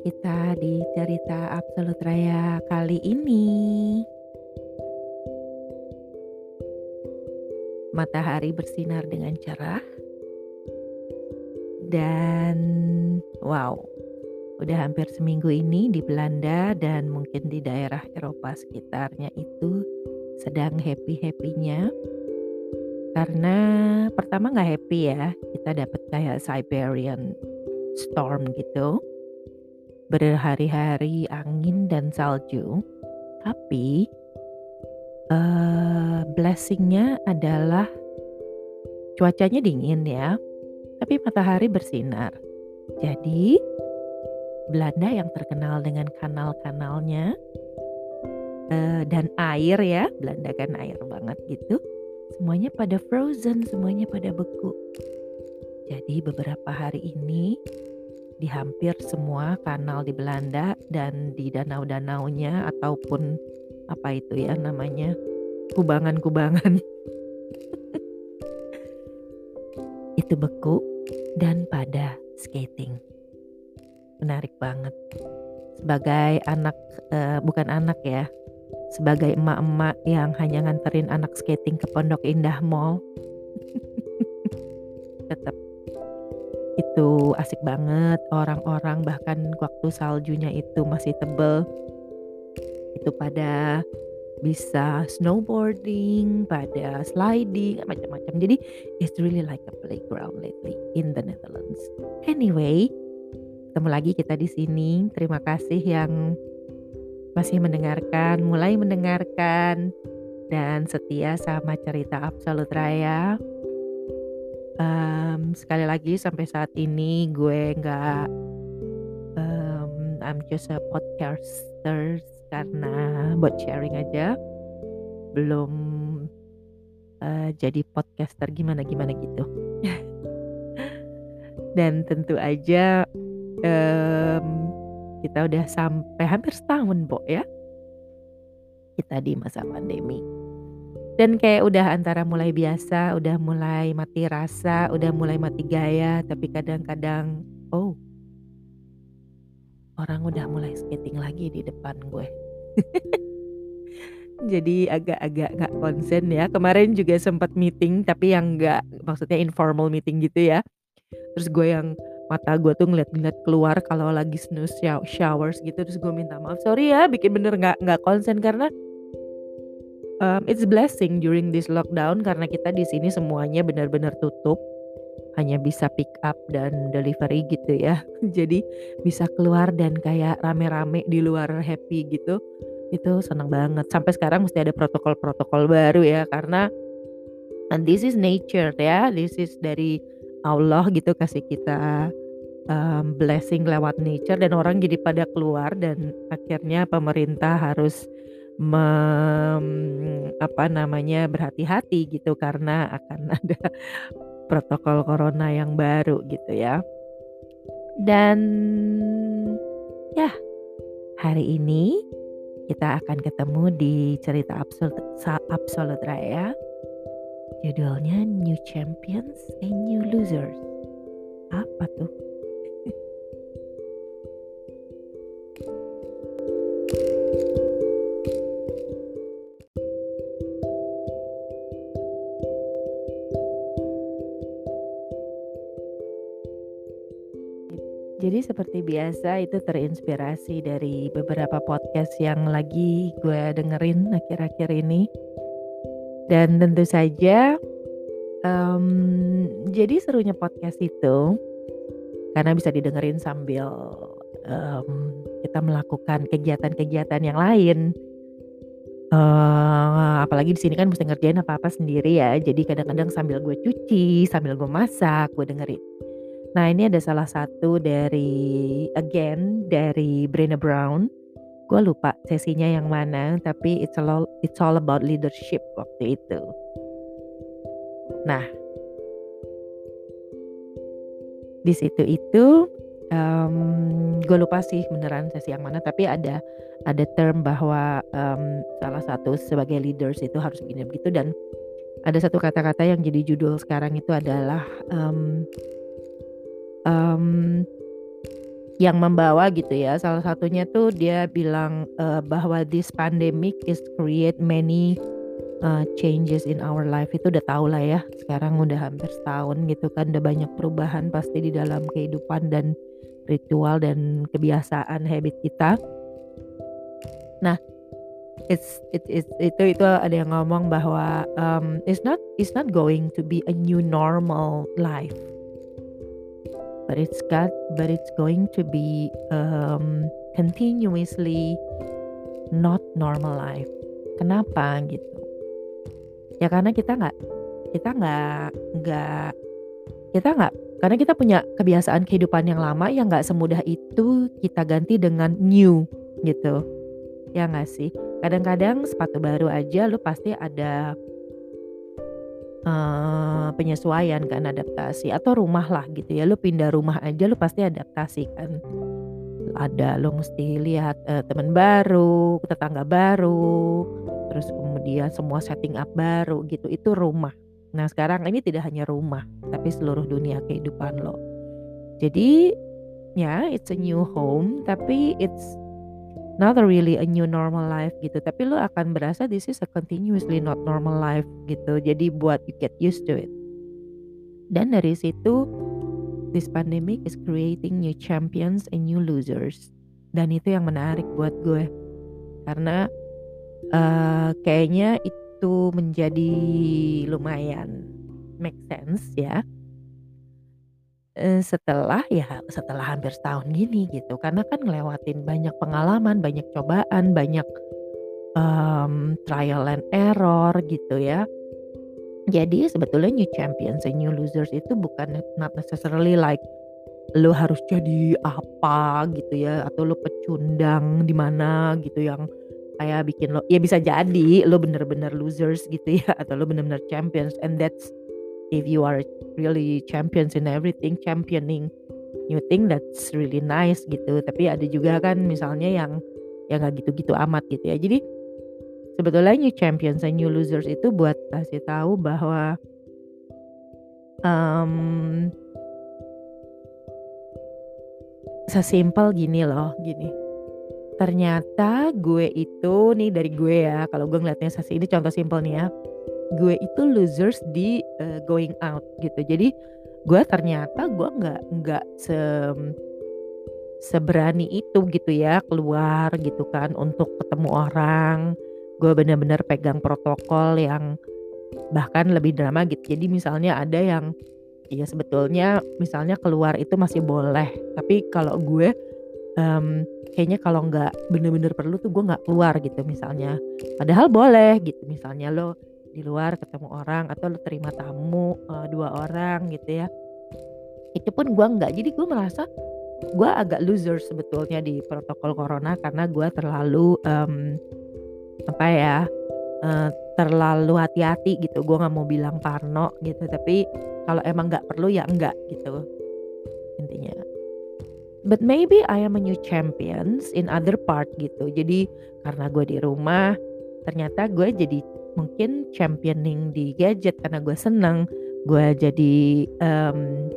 kita di cerita Absolut Raya kali ini. Matahari bersinar dengan cerah. Dan wow, udah hampir seminggu ini di Belanda dan mungkin di daerah Eropa sekitarnya itu sedang happy-happynya. Karena pertama nggak happy ya, kita dapat kayak Siberian storm gitu berhari-hari angin dan salju, tapi uh, blessingnya adalah cuacanya dingin ya, tapi matahari bersinar. Jadi Belanda yang terkenal dengan kanal-kanalnya uh, dan air ya, Belanda kan air banget gitu. Semuanya pada frozen, semuanya pada beku. Jadi beberapa hari ini di hampir semua kanal di Belanda dan di danau-danaunya ataupun apa itu ya namanya kubangan-kubangan. Itu beku dan pada skating. Menarik banget. Sebagai anak uh, bukan anak ya sebagai emak-emak yang hanya nganterin anak skating ke Pondok Indah Mall. Tetap itu asik banget orang-orang bahkan waktu saljunya itu masih tebel itu pada bisa snowboarding, pada sliding, macam-macam. Jadi it's really like a playground lately in the Netherlands. Anyway, ketemu lagi kita di sini. Terima kasih yang masih mendengarkan, mulai mendengarkan dan setia sama cerita Absolut Raya um, sekali lagi sampai saat ini gue nggak um, I'm just a podcaster karena buat sharing aja. Belum uh, jadi podcaster gimana gimana gitu. Dan tentu aja um, kita udah sampai hampir setahun Bo ya. Kita di masa pandemi dan kayak udah antara mulai biasa, udah mulai mati rasa, udah mulai mati gaya, tapi kadang-kadang, oh, orang udah mulai skating lagi di depan gue. Jadi agak-agak gak konsen ya. Kemarin juga sempat meeting, tapi yang gak, maksudnya informal meeting gitu ya. Terus gue yang mata gue tuh ngeliat-ngeliat keluar kalau lagi snooze showers gitu. Terus gue minta maaf, sorry ya, bikin bener gak, gak konsen karena um, it's blessing during this lockdown karena kita di sini semuanya benar-benar tutup. Hanya bisa pick up dan delivery gitu ya. Jadi bisa keluar dan kayak rame-rame di luar happy gitu. Itu senang banget. Sampai sekarang mesti ada protokol-protokol baru ya karena and this is nature ya. This is dari Allah gitu kasih kita um, blessing lewat nature dan orang jadi pada keluar dan akhirnya pemerintah harus mem, apa namanya berhati-hati gitu karena akan ada protokol corona yang baru gitu ya. Dan ya, hari ini kita akan ketemu di cerita absolut absolut raya. Judulnya New Champions and New Losers. Apa tuh? Jadi seperti biasa itu terinspirasi dari beberapa podcast yang lagi gue dengerin akhir-akhir ini. Dan tentu saja um, jadi serunya podcast itu karena bisa didengerin sambil um, kita melakukan kegiatan-kegiatan yang lain. Uh, apalagi di sini kan mesti ngerjain apa-apa sendiri ya. Jadi kadang-kadang sambil gue cuci, sambil gue masak, gue dengerin. Nah, ini ada salah satu dari again dari Brené Brown. Gue lupa sesinya yang mana, tapi it's all it's all about leadership waktu itu. Nah, di situ itu um, gue lupa sih beneran sesi yang mana, tapi ada ada term bahwa um, salah satu sebagai leaders itu harus begini begitu dan ada satu kata-kata yang jadi judul sekarang itu adalah um, um, yang membawa gitu ya. Salah satunya tuh dia bilang uh, bahwa this pandemic is create many uh, changes in our life itu udah tau lah ya. Sekarang udah hampir setahun gitu kan udah banyak perubahan pasti di dalam kehidupan dan ritual dan kebiasaan habit kita. Nah, it's it, it itu itu ada yang ngomong bahwa um, it's not it's not going to be a new normal life but it's got but it's going to be um, continuously not normal life. Kenapa gitu? Ya karena kita nggak kita nggak nggak kita nggak karena kita punya kebiasaan kehidupan yang lama yang nggak semudah itu kita ganti dengan new gitu ya nggak sih kadang-kadang sepatu baru aja lu pasti ada uh, penyesuaian kan adaptasi atau rumah lah gitu ya. Lu pindah rumah aja lu pasti adaptasi kan. Ada lu mesti lihat uh, teman baru tetangga baru terus kemudian semua setting up baru gitu. Itu rumah. Nah sekarang ini tidak hanya rumah tapi seluruh dunia kehidupan lo. Jadi ya it's a new home tapi it's not really a new normal life gitu tapi lu akan berasa this is a continuously not normal life gitu jadi buat you get used to it. Dan dari situ this pandemic is creating new champions and new losers. Dan itu yang menarik buat gue karena uh, kayaknya itu menjadi lumayan make sense ya setelah ya setelah hampir setahun gini gitu karena kan ngelewatin banyak pengalaman, banyak cobaan, banyak, um, trial and error gitu ya. Jadi sebetulnya new champions and new losers itu bukan not necessarily like lo harus jadi apa gitu ya atau lo pecundang di mana gitu yang kayak bikin lo ya bisa jadi lo bener-bener losers gitu ya atau lo bener-bener champions and that's if you are really champions in everything championing you think that's really nice gitu. Tapi ada juga kan misalnya yang yang nggak gitu-gitu amat gitu ya. Jadi sebetulnya new champions and new losers itu buat kasih tahu bahwa um, sesimpel gini loh gini. Ternyata gue itu nih dari gue ya kalau gue ngeliatnya sesi ini contoh simpel nih ya gue itu losers di uh, going out gitu. Jadi gue ternyata gue nggak nggak se seberani itu gitu ya keluar gitu kan untuk ketemu orang. Gue bener-bener pegang protokol yang bahkan lebih drama gitu. Jadi misalnya ada yang ya sebetulnya misalnya keluar itu masih boleh, tapi kalau gue um, kayaknya kalau nggak bener-bener perlu tuh gue nggak keluar gitu misalnya. Padahal boleh gitu misalnya lo di luar ketemu orang atau lu terima tamu uh, dua orang gitu ya. Itu pun gue nggak. Jadi gue merasa gue agak loser sebetulnya di protokol corona karena gue terlalu um, apa ya uh, terlalu hati-hati gitu. Gue nggak mau bilang parno gitu tapi kalau emang nggak perlu ya enggak gitu intinya. But maybe I am a new champions in other part gitu. Jadi karena gue di rumah ternyata gue jadi mungkin championing di gadget karena gue seneng. Gue jadi um,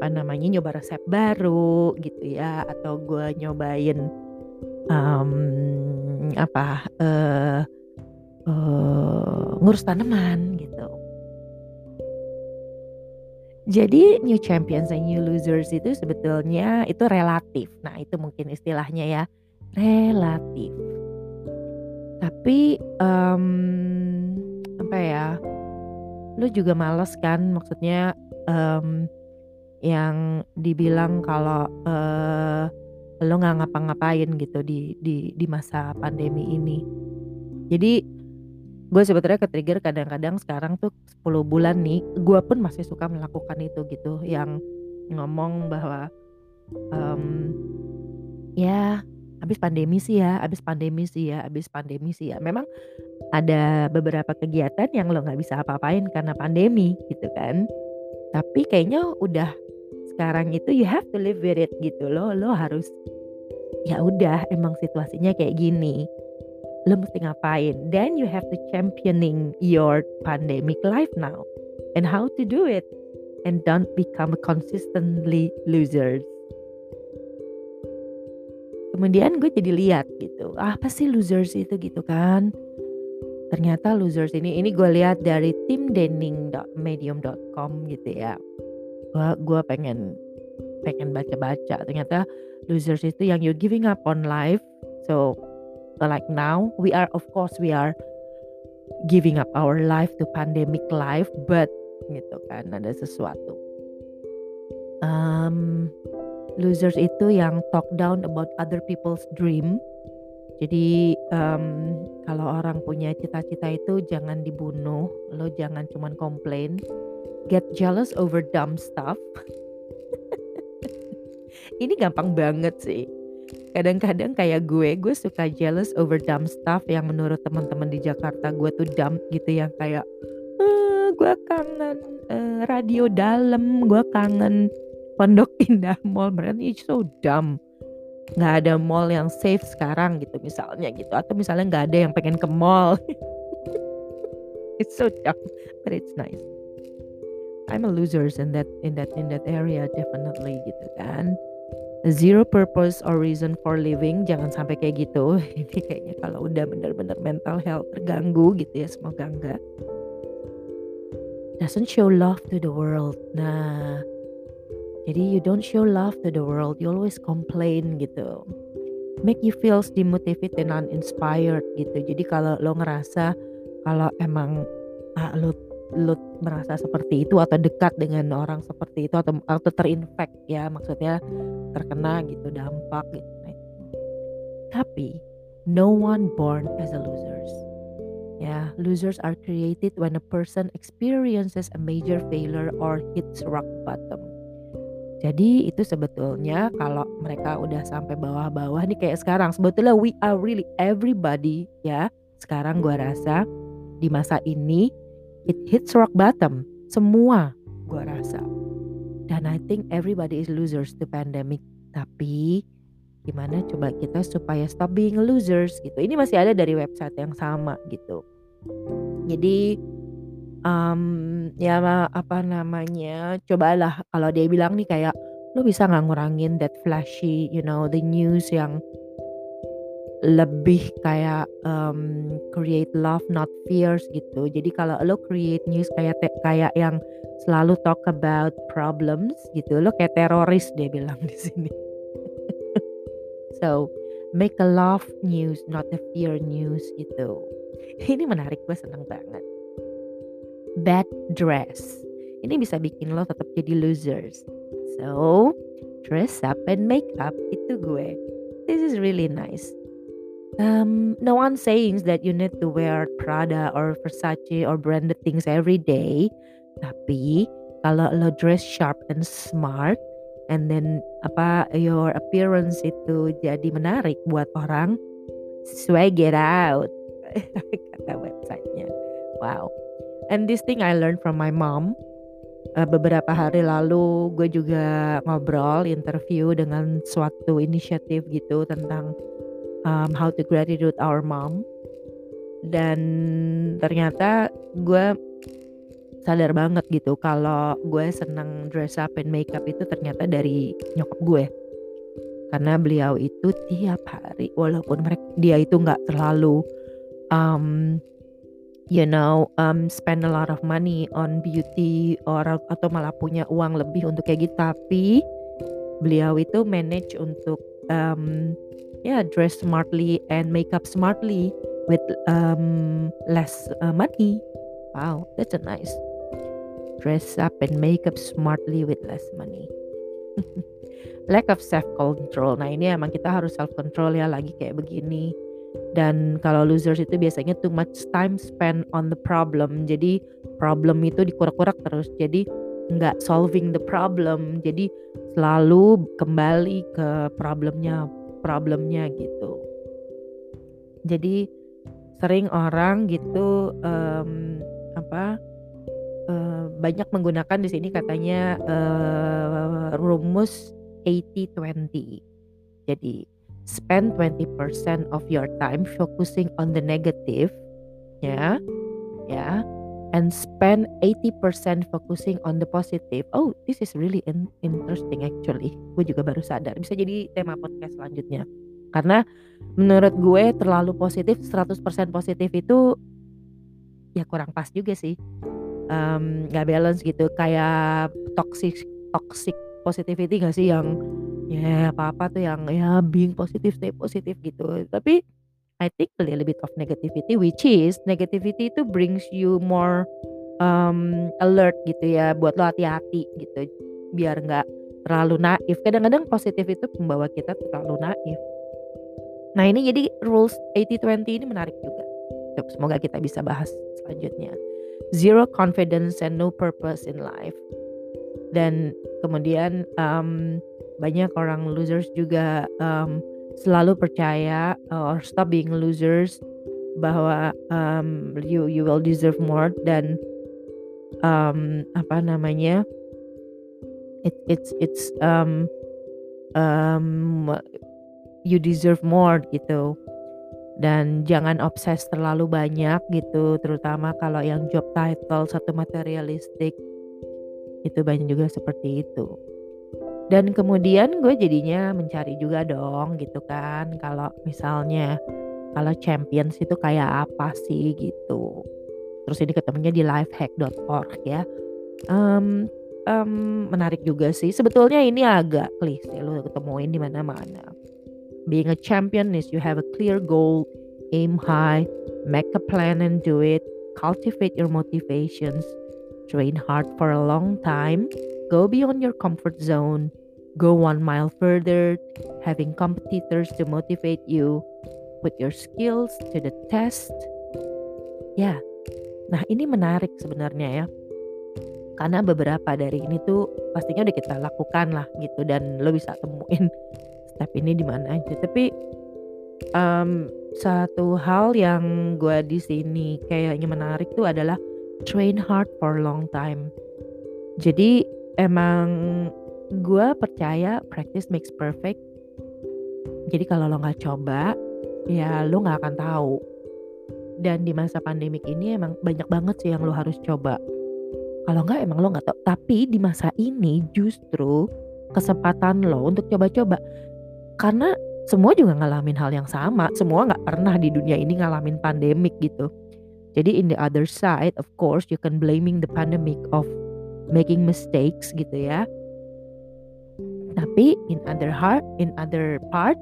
apa namanya nyoba resep baru gitu ya atau gue nyobain um, apa uh, uh, ngurus tanaman gitu. Jadi new champions dan new losers itu sebetulnya itu relatif. Nah itu mungkin istilahnya ya relatif tapi, um, apa ya, lu juga males kan maksudnya, um, yang dibilang kalau, uh, lu nggak ngapa-ngapain gitu di di di masa pandemi ini. Jadi, gue sebetulnya ke-trigger kadang-kadang sekarang tuh 10 bulan nih, gue pun masih suka melakukan itu gitu, yang ngomong bahwa, um, ya Habis pandemi sih ya habis pandemi sih ya habis pandemi sih ya. Memang ada beberapa kegiatan yang lo nggak bisa apa-apain karena pandemi gitu kan. Tapi kayaknya udah sekarang itu you have to live with it gitu loh. Lo harus ya udah emang situasinya kayak gini. Lo mesti ngapain? Then you have to championing your pandemic life now and how to do it and don't become consistently losers. Kemudian gue jadi lihat gitu apa sih losers itu? Gitu kan. Ternyata losers ini ini gue lihat dari tim timdenning.medium.com gitu ya. Gue gue pengen pengen baca-baca. Ternyata losers itu yang you giving up on life so like now we are of course we are giving up our life to pandemic life but gitu kan ada sesuatu. Um, losers itu yang talk down about other people's dream. Jadi um, kalau orang punya cita-cita itu jangan dibunuh lo jangan cuman komplain. Get jealous over dumb stuff. Ini gampang banget sih. Kadang-kadang kayak gue gue suka jealous over dumb stuff yang menurut teman-teman di Jakarta gue tuh dumb gitu yang kayak uh, gue kangen uh, radio dalam gue kangen pondok indah mall. Berarti it's so dumb. Nggak ada mall yang safe sekarang gitu misalnya gitu. Atau misalnya nggak ada yang pengen ke mall. It's so dumb but it's nice. I'm a losers in that in that in that area definitely gitu kan. Zero purpose or reason for living. Jangan sampai kayak gitu. Ini kayaknya kalau udah bener-bener mental health terganggu gitu ya semoga enggak. Doesn't show love to the world. Nah jadi you don't show love to the world you always complain gitu. Make you feel demotivated and uninspired gitu. Jadi kalau lo ngerasa kalau emang ah, lo lu merasa seperti itu atau dekat dengan orang seperti itu atau atau terinfek ya maksudnya terkena gitu dampak gitu. Tapi no one born as a losers. Ya losers are created when a person experiences a major failure or hits rock bottom jadi itu sebetulnya kalau mereka udah sampai bawah-bawah nih kayak sekarang sebetulnya we are really everybody ya. Sekarang gua rasa di masa ini it hits rock bottom. Semua gue rasa. Dan I think everybody is losers to pandemic. Tapi gimana coba kita supaya stop being losers gitu. Ini masih ada dari website yang sama gitu. Jadi um, ya apa namanya cobalah kalau dia bilang nih kayak lo bisa nggak ngurangin that flashy you know the news yang lebih kayak um, create love not fears gitu. Jadi kalau lo create news kayak kayak yang selalu talk about problems gitu, lo kayak teroris dia bilang di sini. so make a love news not a fear news gitu. Ini menarik gue seneng banget. Bad dress. Ini bisa bikin lo tetap jadi losers. So dress up and make up itu gue. This is really nice um, no one saying that you need to wear Prada or Versace or branded things every day. Tapi kalau lo dress sharp and smart and then apa your appearance itu jadi menarik buat orang, swag it out kata websitenya. Wow. And this thing I learned from my mom. Uh, beberapa hari lalu gue juga ngobrol interview dengan suatu inisiatif gitu tentang um, how to gratitude our mom dan ternyata gue sadar banget gitu kalau gue senang dress up and makeup itu ternyata dari nyokap gue karena beliau itu tiap hari walaupun mereka dia itu nggak terlalu um, you know um, spend a lot of money on beauty or atau malah punya uang lebih untuk kayak gitu. Tapi beliau itu manage untuk um, yeah dress smartly and make up smartly with um, less uh, money. Wow that's a nice. Dress up and make up smartly with less money. Lack of self control nah ini emang kita harus self control ya lagi kayak begini dan kalau losers itu biasanya too much time spent on the problem jadi problem itu dikurak-kurak terus jadi nggak solving the problem jadi selalu kembali ke problemnya problemnya gitu. Jadi sering orang gitu um, apa uh, banyak menggunakan di sini katanya uh, rumus 80-20. Jadi spend 20% of your time focusing on the negative ya ya and spend 80% focusing on the positive. Oh, this is really in interesting actually. Gue juga baru sadar. Bisa jadi tema podcast selanjutnya. Karena menurut gue terlalu positif 100% positif itu ya kurang pas juga sih. Um, gak balance gitu kayak toxic toxic positivity gak sih yang ya apa-apa tuh yang ya being positif stay positif gitu. Tapi I think a little bit of negativity which is negativity itu brings you more um, alert gitu ya buat lo hati-hati gitu. Biar nggak terlalu naif. Kadang-kadang positif itu membawa kita terlalu naif. Nah ini jadi rules 80-20 ini menarik juga. Semoga kita bisa bahas selanjutnya. Zero confidence and no purpose in life. Dan kemudian um, banyak orang losers juga um, selalu percaya uh, or stop being losers bahwa um, you you will deserve more dan um, apa namanya it, it's it's um, um, you deserve more gitu. Dan jangan obses terlalu banyak gitu terutama kalau yang job title satu materialistik itu banyak juga seperti itu dan kemudian gue jadinya mencari juga dong gitu kan kalau misalnya kalau champions itu kayak apa sih gitu. Terus ini ketemunya di lifehack.org ya. Um, um, menarik juga sih. Sebetulnya ini agak klise lo ketemuin di mana-mana. Being a champion is you have a clear goal aim high make a plan and do it cultivate your motivations train hard for a long time go beyond your comfort zone Go one mile further, having competitors to motivate you. Put your skills to the test. Ya, nah ini menarik sebenarnya ya. Karena beberapa dari ini tuh pastinya udah kita lakukan lah gitu dan lo bisa temuin step ini di mana aja. Tapi um, satu hal yang gue di sini kayaknya menarik tuh adalah train hard for long time. Jadi emang gue percaya practice makes perfect. Jadi kalau lo nggak coba ya lo nggak akan tahu. Dan di masa pandemik ini emang banyak banget sih yang lo harus coba. Kalau nggak emang lo nggak tahu. Tapi di masa ini justru kesempatan lo untuk coba-coba. Karena semua juga ngalamin hal yang sama. Semua nggak pernah di dunia ini ngalamin pandemik gitu. Jadi in the other side of course you can blaming the pandemic of making mistakes gitu ya tapi in other heart, in other part,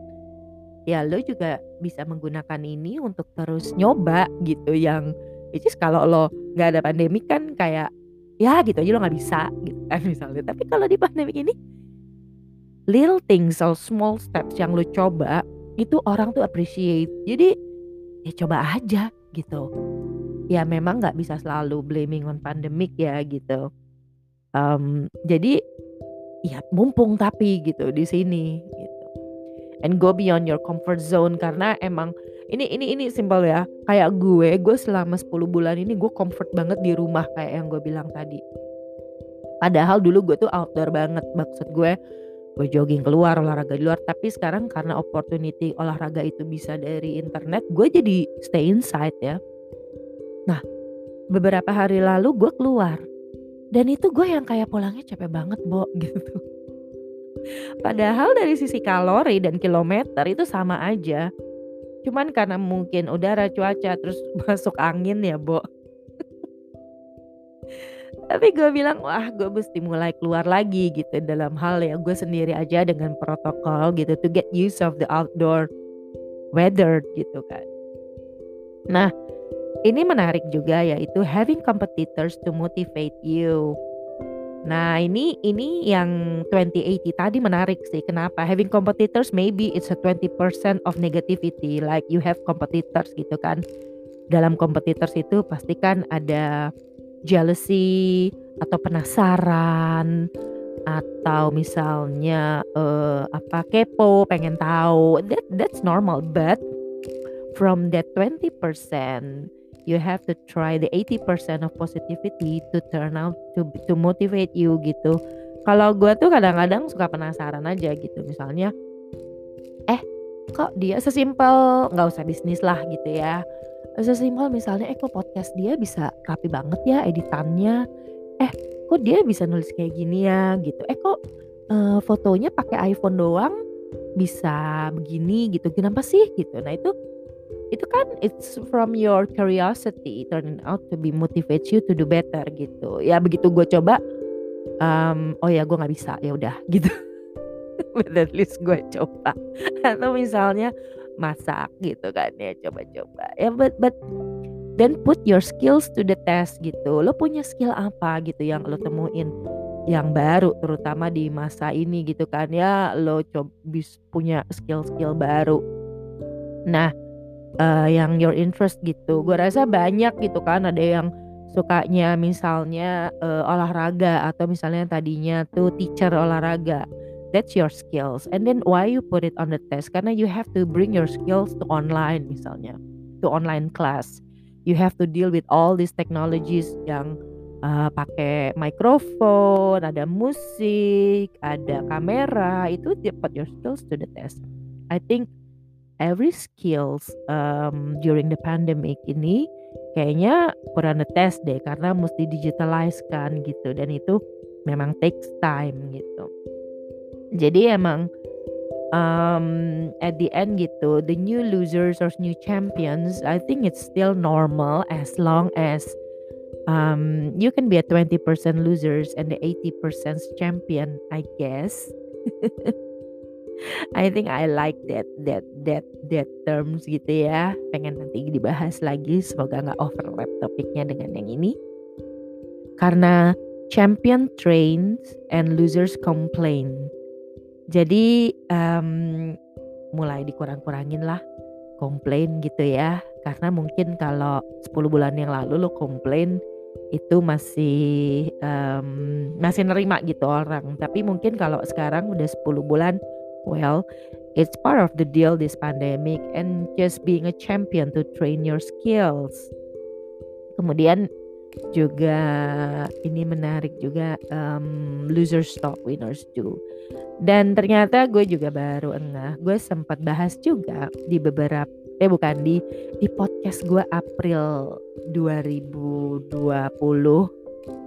ya lo juga bisa menggunakan ini untuk terus nyoba gitu yang which is kalau lo nggak ada pandemi kan kayak ya gitu aja lo nggak bisa gitu kan misalnya. Tapi kalau di pandemi ini little things or small steps yang lo coba itu orang tuh appreciate. Jadi ya coba aja gitu. Ya memang nggak bisa selalu blaming on pandemic ya gitu. Um, jadi ya mumpung tapi gitu di sini gitu. And go beyond your comfort zone karena emang ini ini ini simpel ya. Kayak gue, gue selama 10 bulan ini gue comfort banget di rumah kayak yang gue bilang tadi. Padahal dulu gue tuh outdoor banget. Maksud gue gue jogging keluar olahraga di luar tapi sekarang karena opportunity olahraga itu bisa dari internet gue jadi stay inside ya nah beberapa hari lalu gue keluar dan itu gue yang kayak pulangnya capek banget, Bo, gitu. Padahal dari sisi kalori dan kilometer itu sama aja. Cuman karena mungkin udara, cuaca, terus masuk angin ya, Bo. Tapi gue bilang, wah gue mesti mulai keluar lagi gitu dalam hal ya gue sendiri aja dengan protokol gitu to get used of the outdoor weather gitu kan. Nah, ini menarik juga yaitu having competitors to motivate you. Nah, ini ini yang 2080 tadi menarik sih. Kenapa? Having competitors maybe it's a 20% of negativity like you have competitors gitu kan. Dalam competitors itu pasti kan ada jealousy atau penasaran atau misalnya uh, apa kepo, pengen tahu. That that's normal, but from that 20% you have to try the 80% of positivity to turn out to to motivate you gitu. Kalau gue tuh kadang-kadang suka penasaran aja gitu. Misalnya, eh kok dia sesimpel nggak usah bisnis lah gitu ya. Sesimpel misalnya, eh kok podcast dia bisa rapi banget ya editannya. Eh kok dia bisa nulis kayak gini ya gitu. Eh kok uh, fotonya pakai iPhone doang bisa begini gitu kenapa sih gitu nah itu itu kan it's from your curiosity turning out to be motivate you to do better gitu. Ya begitu gue coba um, oh ya gue nggak bisa ya udah gitu. But at least gue coba. Atau misalnya masak gitu kan ya coba-coba. Ya but but then put your skills to the test gitu. Lo punya skill apa gitu yang lo temuin yang baru terutama di masa ini gitu kan ya. Lo coba punya skill-skill baru. Nah uh, yang your interest gitu. Gue rasa banyak gitu kan ada yang sukanya misalnya uh, olahraga atau misalnya tadinya tuh teacher olahraga. That's your skills. And then why you put it on the test? Karena you have to bring your skills to online misalnya, to online class. You have to deal with all these technologies yang uh, pakai mikrofon, ada musik, ada kamera, itu put your skills to the test. I think every skills um, during the pandemic ini kayaknya kurang tes deh karena mesti digitalize kan gitu dan itu memang takes time gitu. Jadi emang um, at the end gitu the new losers or new champions I think it's still normal as long as um, you can be a 20% losers and the 80% champion I guess. I think I like that that that that terms gitu ya. Pengen nanti dibahas lagi. Semoga nggak overlap topiknya dengan yang ini. Karena champion trains and losers complain. Jadi um, mulai dikurang-kurangin lah komplain gitu ya. Karena mungkin kalau 10 bulan yang lalu lo komplain itu masih um, masih nerima gitu orang. Tapi mungkin kalau sekarang udah 10 bulan Well, it's part of the deal this pandemic and just being a champion to train your skills. Kemudian juga ini menarik juga um, losers talk winners do. Dan ternyata gue juga baru enggak, gue sempat bahas juga di beberapa eh bukan di di podcast gue April 2020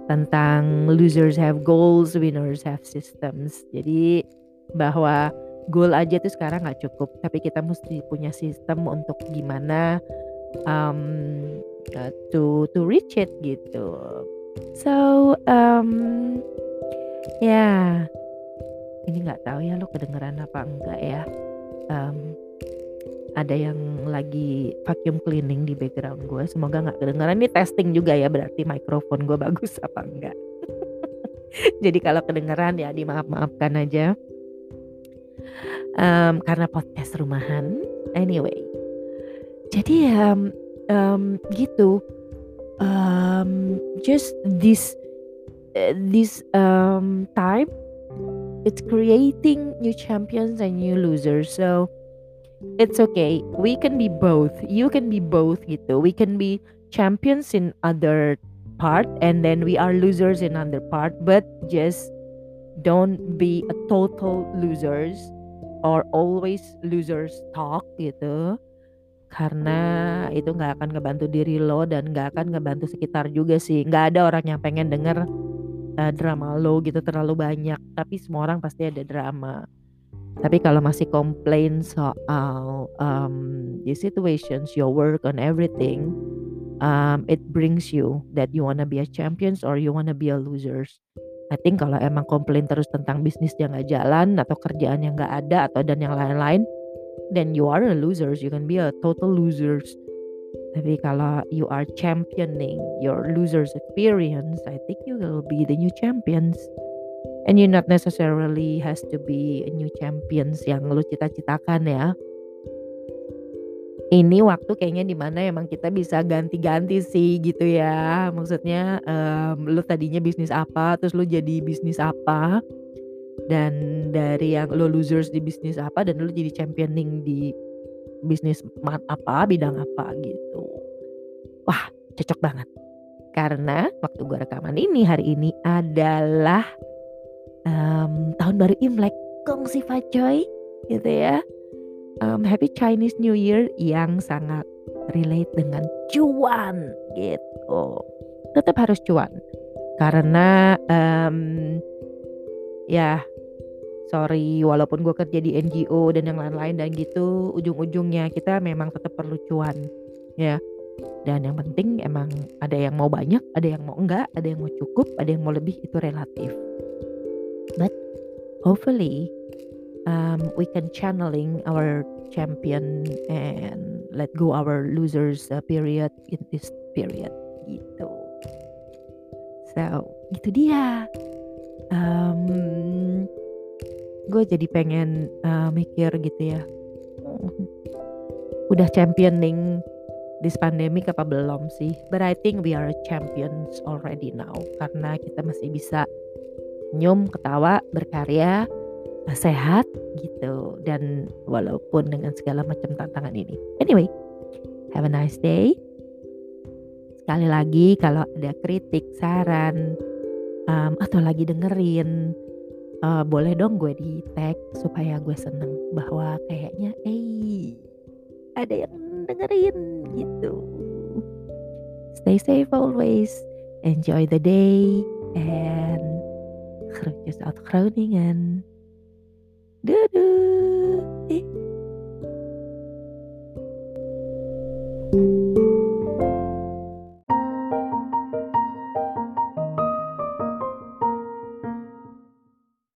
tentang losers have goals, winners have systems. Jadi bahwa goal aja tuh sekarang nggak cukup tapi kita mesti punya sistem untuk gimana um, uh, to to reach it gitu. So um, ya yeah. ini nggak tahu ya lo kedengeran apa enggak ya. Um, ada yang lagi vacuum cleaning di background gue semoga nggak kedengeran. Ini testing juga ya berarti mikrofon gue bagus apa enggak. Jadi kalau kedengeran ya dimaaf maafkan aja um, karena podcast rumahan. Anyway. Jadi ya um, um, gitu. Um, just this uh, this um, time it's creating new champions and new losers. So it's okay. We can be both. You can be both gitu. We can be champions in other part and then we are losers in other part but just don't be a total losers or always losers talk gitu. Karena itu nggak akan ngebantu diri lo dan nggak akan ngebantu sekitar juga sih. Nggak ada orang yang pengen denger uh, drama lo gitu terlalu banyak. Tapi semua orang pasti ada drama. Tapi kalau masih komplain soal um, the situations your work on everything um, it brings you that you wanna be a champions or you wanna be a losers I think kalau emang komplain terus tentang bisnis yang nggak jalan atau kerjaan yang nggak ada atau dan yang lain-lain, then you are a losers. You can be a total losers. Tapi kalau you are championing your losers experience, I think you will be the new champions. And you not necessarily has to be a new champions yang lu cita-citakan ya ini waktu kayaknya di mana emang kita bisa ganti-ganti sih gitu ya. Maksudnya um, lu tadinya bisnis apa terus lu jadi bisnis apa dan dari yang lo losers di bisnis apa dan lu jadi championing di bisnis apa bidang apa gitu. Wah cocok banget. Karena waktu gue rekaman ini hari ini adalah um, tahun baru Imlek. Gong si Facoy gitu ya um, Happy Chinese New Year yang sangat relate dengan cuan gitu. Tetap harus cuan. Karena um, ya sorry walaupun gue kerja di NGO dan yang lain-lain dan gitu ujung-ujungnya kita memang tetap perlu cuan ya. Dan yang penting emang ada yang mau banyak ada yang mau enggak ada yang mau cukup ada yang mau lebih itu relatif. But hopefully um, we can channeling our champion and let go our losers uh, period in this period gitu. So itu dia. Um, gue jadi pengen uh, mikir gitu ya. Udah championing this pandemic apa belum sih? But I think we are champions already now. Karena kita masih bisa senyum ketawa berkarya sehat gitu. Dan walaupun dengan segala macam tantangan ini. Anyway have a nice day. Sekali lagi kalau ada kritik saran um, atau lagi dengerin uh, boleh dong gue di tag supaya gue seneng bahwa kayaknya eh ada yang dengerin gitu. Stay safe always. Enjoy the day. And groetjes uit Groningen doei doei